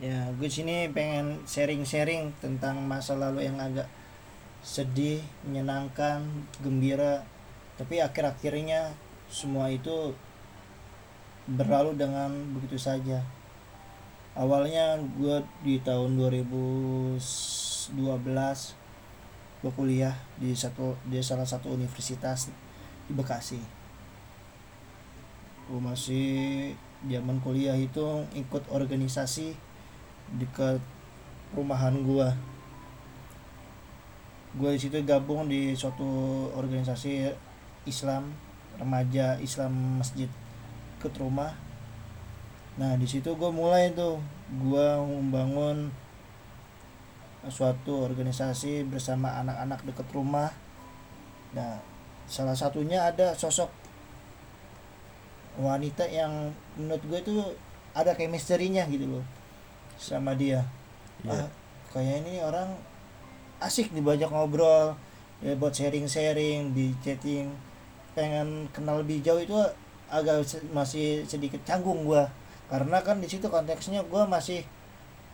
ya gue sini pengen sharing-sharing tentang masa lalu yang agak sedih menyenangkan gembira. Tapi akhir-akhirnya semua itu berlalu dengan begitu saja. Awalnya gue di tahun 2012 gue kuliah di satu di salah satu universitas di Bekasi. Gue masih zaman kuliah itu ikut organisasi dekat rumahan gue gue di situ gabung di suatu organisasi Islam remaja Islam masjid ke rumah. Nah di situ gue mulai tuh. Gue membangun suatu organisasi bersama anak-anak dekat rumah. Nah salah satunya ada sosok wanita yang menurut gue itu ada chemistry-nya gitu loh sama dia. Iya. ah kayak ini orang asik nih banyak ngobrol ya buat sharing-sharing di chatting. Pengen kenal lebih jauh itu agak se- masih sedikit canggung gua. Karena kan di situ konteksnya gua masih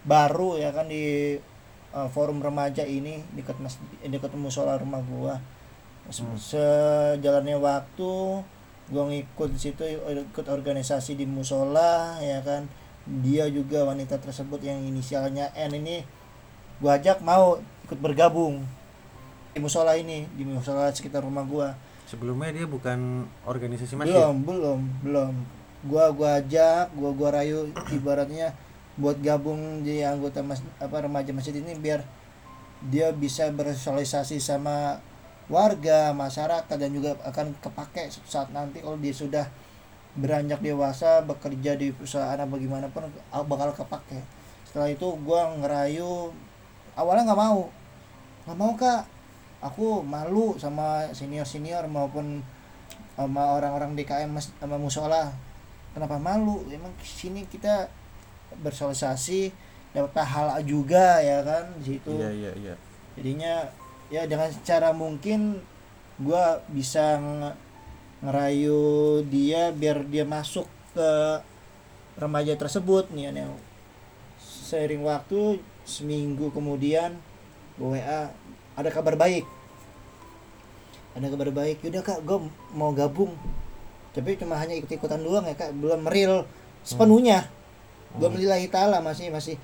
baru ya kan di uh, forum remaja ini dekat mas dekat musola rumah gua. Se- Hmm. sejalannya waktu gua ngikut di situ ikut organisasi di musola ya kan dia juga wanita tersebut yang inisialnya N ini gua ajak mau ikut bergabung di musola ini di musola sekitar rumah gua Sebelumnya dia bukan organisasi masjid. belum belum belum gua gua ajak gua gua rayu ibaratnya buat gabung di anggota mas apa remaja masjid ini biar dia bisa bersosialisasi sama warga masyarakat dan juga akan kepake saat nanti kalau dia sudah beranjak dewasa bekerja di perusahaan apa gimana pun bakal kepake. Setelah itu gua ngerayu awalnya nggak mau. Nggak mau kak. Aku malu sama senior senior maupun sama orang-orang DKM sama musola. Kenapa malu? Emang sini kita bersosialisasi dapat pahala juga ya kan di situ. Iya iya iya. jadinya ya dengan cara mungkin gua bisa nge- ngerayu dia biar dia masuk ke remaja tersebut nih nih. Seiring waktu seminggu kemudian WA ada kabar baik. Ada kabar baik. Yaudah kak gue mau gabung. Tapi cuma hanya ikut ikutan doang ya kak. Belum real sepenuhnya. Gue Hmm. melillahi taala masih masih.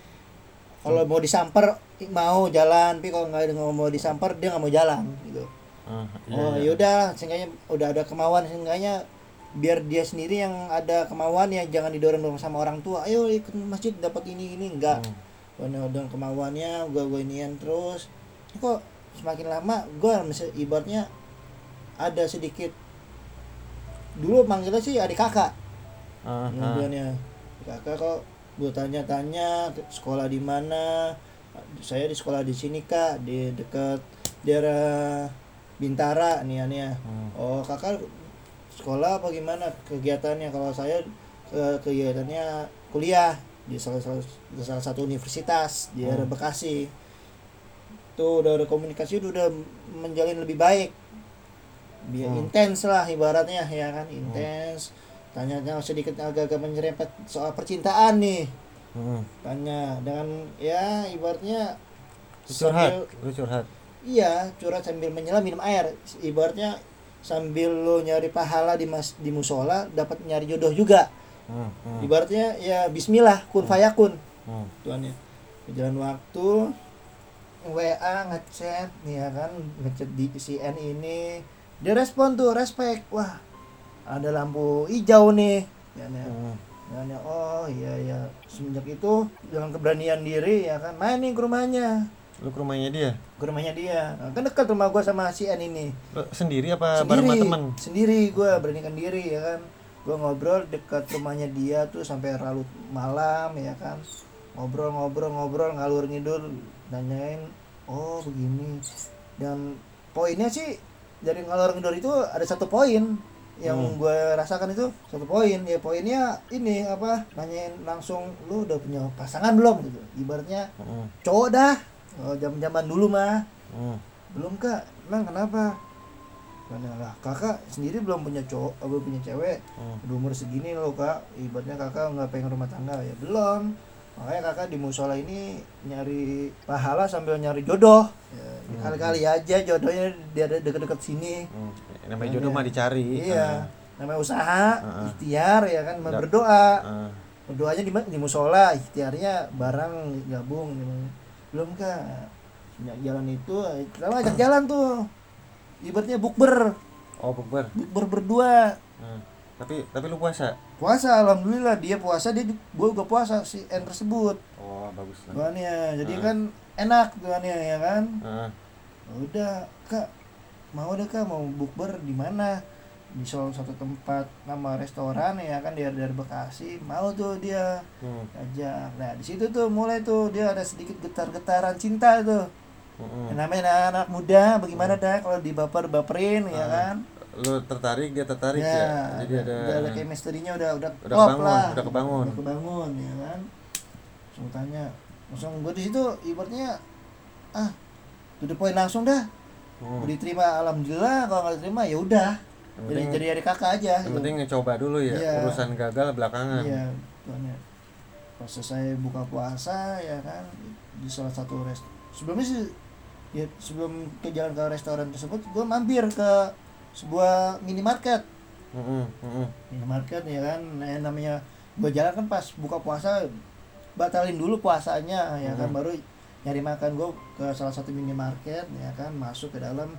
Kalau mau disamper mau jalan. Tapi kalau nggak nggak mau disamper dia nggak mau jalan gitu Iya, oh iya. yaudah seenggaknya udah ada kemauan seenggaknya biar dia sendiri yang ada kemauan ya jangan didorong dorong sama orang tua ayo ikut masjid dapat ini ini enggak Hmm. udah kemauannya gue gue inian terus kok semakin lama gue ibaratnya ada sedikit dulu manggilnya sih adik kakak ah. kemudiannya kakak kok gue tanya-tanya sekolah di mana saya di sekolah di sini kak di dekat daerah Bintara nih ya Hmm. oh kakak sekolah apa gimana kegiatannya kalau saya ke kegiatannya kuliah di salah, salah, di salah satu universitas di daerah Hmm. Bekasi tuh udah ada komunikasi udah, udah menjalin lebih baik biar Hmm. intens lah ibaratnya ya kan intens tanya tanya sedikit agak-agak menyerempet soal percintaan nih Hmm. tanya dengan ya ibaratnya curhat, sambil- curhat. Iya, curhat sambil menyelam minum air. Ibaratnya sambil lo nyari pahala di mas di musola dapat nyari jodoh juga. Hmm. Hmm. Ibaratnya ya bismillah kun fayakun. Hmm. Tuannya. Berjalan waktu WA ngechat nih ya kan ngechat di CN ini dia respon tuh respect wah ada lampu hijau nih ya, nih. Hmm. Dan ya, oh iya ya semenjak itu dengan keberanian diri ya kan main nih ke rumahnya Lu ke rumahnya dia? ke rumahnya dia. Nah, kan dekat rumah gua sama si N ini. Lu sendiri apa bareng sama sendiri temen? sendiri gua beranikan diri ya kan? Gua ngobrol dekat rumahnya dia tuh sampai larut malam ya kan? Ngobrol-ngobrol-ngobrol ngalur ngidul nanyain oh begini. Dan poinnya sih dari ngalur ngidul itu ada satu poin yang Hmm. gue rasakan itu satu poin. Ya poinnya ini apa? Nanyain langsung lu udah punya pasangan belum? Gitu. Ibaratnya Hmm. cowok dah oh, zaman zaman dulu mah Hmm. belum kak. Emang kenapa? Karena lah kakak sendiri belum punya cowok belum punya cewek. Hmm. Udah umur segini loh kak. Ibaratnya kakak nggak pengen rumah tangga. Ya belum. Makanya kakak di musola ini nyari pahala sambil nyari jodoh. Ya, kali-kali aja jodohnya dia ada deket-deket sini. Hmm. Namanya jodoh mah dicari. iya. Namanya usaha Heeh. ikhtiar ya kan. Berdoa. Ah. berdoanya di di musola ikhtiarnya barang gabung gitu. Belum kak Punya jalan itu kita ajak jalan tuh ibaratnya bukber Oh, bukber. bukber berdua Ah. Tapi tapi lu puasa. puasa alhamdulillah dia puasa dia gue juga puasa si N tersebut Oh, bagus lah. tuannya jadi Ah. kan enak tuannya ya kan Ah. udah kak mau deh kak mau bukber di mana di salah satu tempat nama restoran ya kan dia dari Bekasi mau tuh dia Hmm. ajak nah di situ tuh mulai tuh dia ada sedikit getar-getaran cinta tuh Mm-mm. yang namanya anak muda bagaimana dah kalau dibaper baperin ya Ah. kan Lu tertarik, dia tertarik ya. Jadi ada udah ada chemistry-nya udah udah, Udah kebangun, lah udah kebangun. udah kebangun ya kan langsung tanya langsung gue di situ ibaratnya ah to the point langsung dah Hmm. Diterima alhamdulillah kalau nggak diterima ya udah Yang jadi penting- jadi dari kakak aja Yang penting ngecoba dulu ya. Iya. Urusan gagal belakangan. iya tuannya pas selesai buka puasa ya kan di salah satu rest sebelumnya sih ya sebelum ke jalan ke restoran tersebut gue mampir ke sebuah minimarket Mm-mm, mm-mm. minimarket ya kan yang namanya gue jalan kan pas buka puasa batalin dulu puasanya ya kan baru nyari makan gue ke salah satu minimarket ya kan masuk ke dalam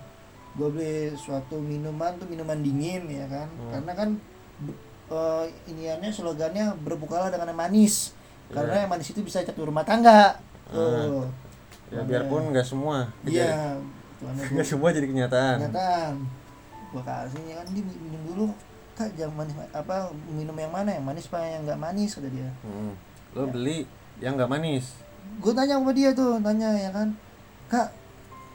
gue beli suatu minuman tuh minuman dingin ya kan Hmm. karena kan eh, iniannya slogannya berbukalah dengan yang manis karena Iya. yang manis itu bisa jatuh rumah tangga Ah. tuh Ya biarpun nggak semua. iya Nggak semua jadi kenyataan. kenyataan gua kasih ya kan dia minum dulu kak jangan manis apa minum yang mana yang manis apa yang nggak manis kata dia Mm. Lu beli yang nggak manis. gue tanya sama dia tuh tanya ya kan kak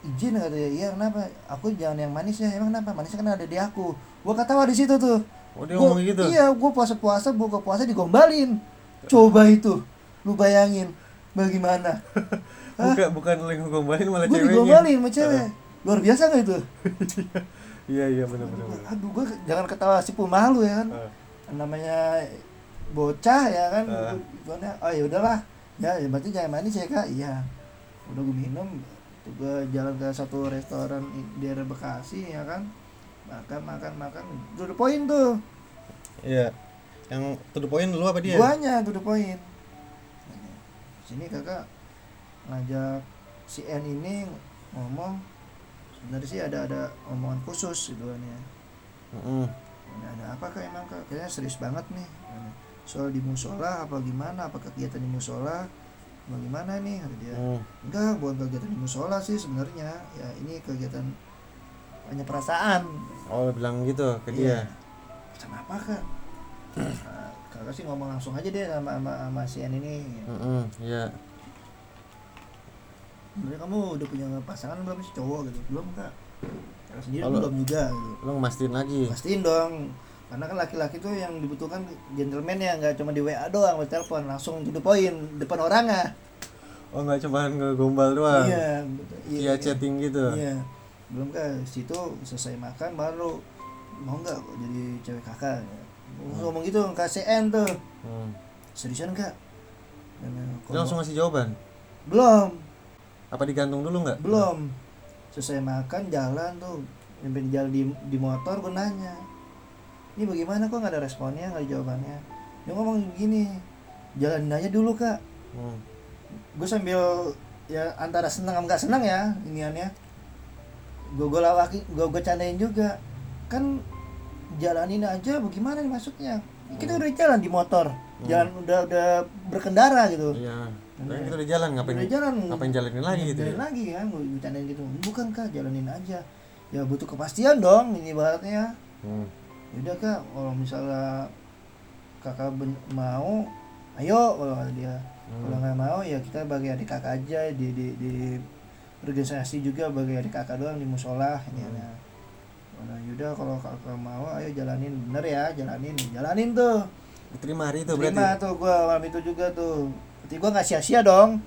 izin kata dia iya kenapa? Aku jangan yang manis ya. Emang kenapa? Manisnya kan ada di aku. Gua ketawa di situ tuh. Oh dia Gua- ngomong gitu. iya gua puasa puasa buka puasa digombalin. Coba itu lu bayangin bagaimana. Bukan bukan lu yang ngombalin malah gue ceweknya. digombalin sama cewek. Luar biasa gak itu? Iya iya benar benar. aduh gue jangan ketawa si pemalu ya kan. Ah. namanya bocah ya kan. Gua- oh ya udahlah. Ya, ya berarti jangan manis ya kak. Iya. Udah gue minum tuh gue jalan ke satu restoran di daerah Bekasi ya kan makan makan makan tuh the point tuh Iya. Yang to the point lu apa dia? guanya tuh the point sini kakak ngajak si N ini ngomong sebenarnya sih ada ada omongan khusus gitu kan ya Mm-mm. Ini ada apa kak emang kak? Kayaknya serius banget nih. Soal di musola apa gimana? Apa kegiatan di musola? Bagaimana nih? Kata dia. Mm. Enggak, bukan kegiatan di musola sih sebenarnya. Ya ini kegiatan hanya perasaan. Oh bilang gitu ke dia. Iya. Sama apa kak? Nah, kakak sih ngomong langsung aja deh sama sama, sama si N ini. Mm-mm, Iya. Sebenarnya kamu udah punya pasangan belum sih cowok gitu? Belum kak. Kakak sendiri Oh, lu- belum juga gitu. Lu ngemastiin lagi. Pastiin dong. Karena kan laki-laki tuh yang dibutuhkan gentleman ya nggak cuma di WA doang, di telepon langsung to the point depan orangnya. Oh nggak cuma ngegombal doang. Iya, betul. Via chatting gitu. Iya. Belum kan situ selesai makan baru mau nggak jadi cewek kakak. Ngomong gitu ke CN tuh. Hmm. Seriusan kak? Dan, eh, langsung ngasih jawaban. belum, Apa digantung dulu nggak? belum. Selesai makan jalan tuh, di jalan di, di motor gue nanya. Ini bagaimana kok nggak ada responnya, nggak ada jawabannya? Dia ngomong begini, jalanin aja dulu kak. Hmm. gue sambil ya antara senang sama nggak senang ya iniannya gue gue lawaki gue gue candain juga kan jalanin aja bagaimana nih maksudnya kita udah jalan di motor jalan udah udah berkendara gitu Iya. Tapi kita udah jalan ngapain? udah jalan Ngapain jalanin lagi gitu? jalanin ya? lagi kan gue gue candain gitu bukan kak jalanin aja ya butuh kepastian dong ini ibaratnya Hmm. Yaudah kak, kalau misalnya kakak ben- mau, ayo kalau dia. Hmm. Kalau nggak mau ya kita bagi adik kakak aja di di, di organisasi juga bagi adik kakak doang di musola ini Hmm. ya. Nah, yaudah kalau kakak mau, ayo jalanin bener ya, jalanin, jalanin tuh. Diterima hari itu Terima berarti. tuh gua malam itu juga tuh. Berarti gua nggak sia-sia dong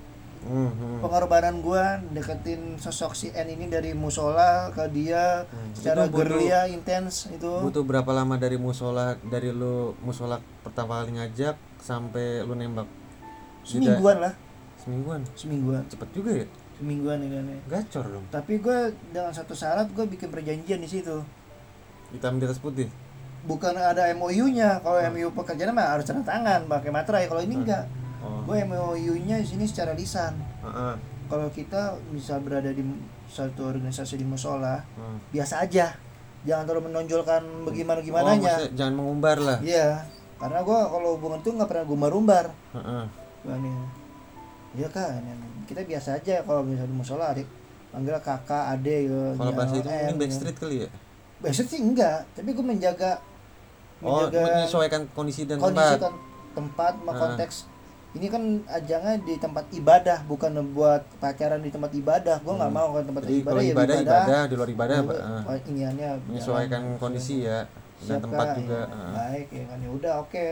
Hmm, pengorbanan gua deketin sosok si N ini dari musola ke dia Hmm. secara gerilya intens itu. Butuh berapa lama dari musola dari lu musola pertama kali ngajak sampai lu nembak? semingguan lah. Semingguan? Semingguan. Cepet juga ya? Semingguan ini nih gacor dong. Tapi gue dengan satu syarat gue bikin perjanjian di situ. Hitam di atas putih? Bukan ada MOU-nya kalau Hmm. MOU pekerjaan mah harus tanda tangan pakai materai. Kalau ini Hmm. enggak gue MOU-nya di sini secara lisan. Heeh. kalau kita bisa berada di satu organisasi di musola Heeh. biasa aja. Jangan terlalu menonjolkan bagaimana oh, gimananya maksudnya jangan mengumbar lah. Iya karena gue kalau hubungan tuh nggak pernah gumbar-umbar. Heeh. Gua nih ya kan kita biasa aja kalau misalnya di musola adik panggil kakak adik gitu kalau ya, bahasa itu mungkin backstreet kali ya? Backstreet sih enggak tapi gue menjaga oh menjaga menyesuaikan kondisi dan kondisi tempat. kon- tempat sama konteks ini kan ajangnya di tempat ibadah bukan buat pacaran di tempat ibadah gue nggak Hmm. mau kalau tempat jadi ibadah kalau ya ibadah ibadah di luar ibadah apa? Gua- Heeh. iniannya menyesuaikan jalan. kondisi ya dan tempat juga Iya, Heeh. baik ya kan ya udah oke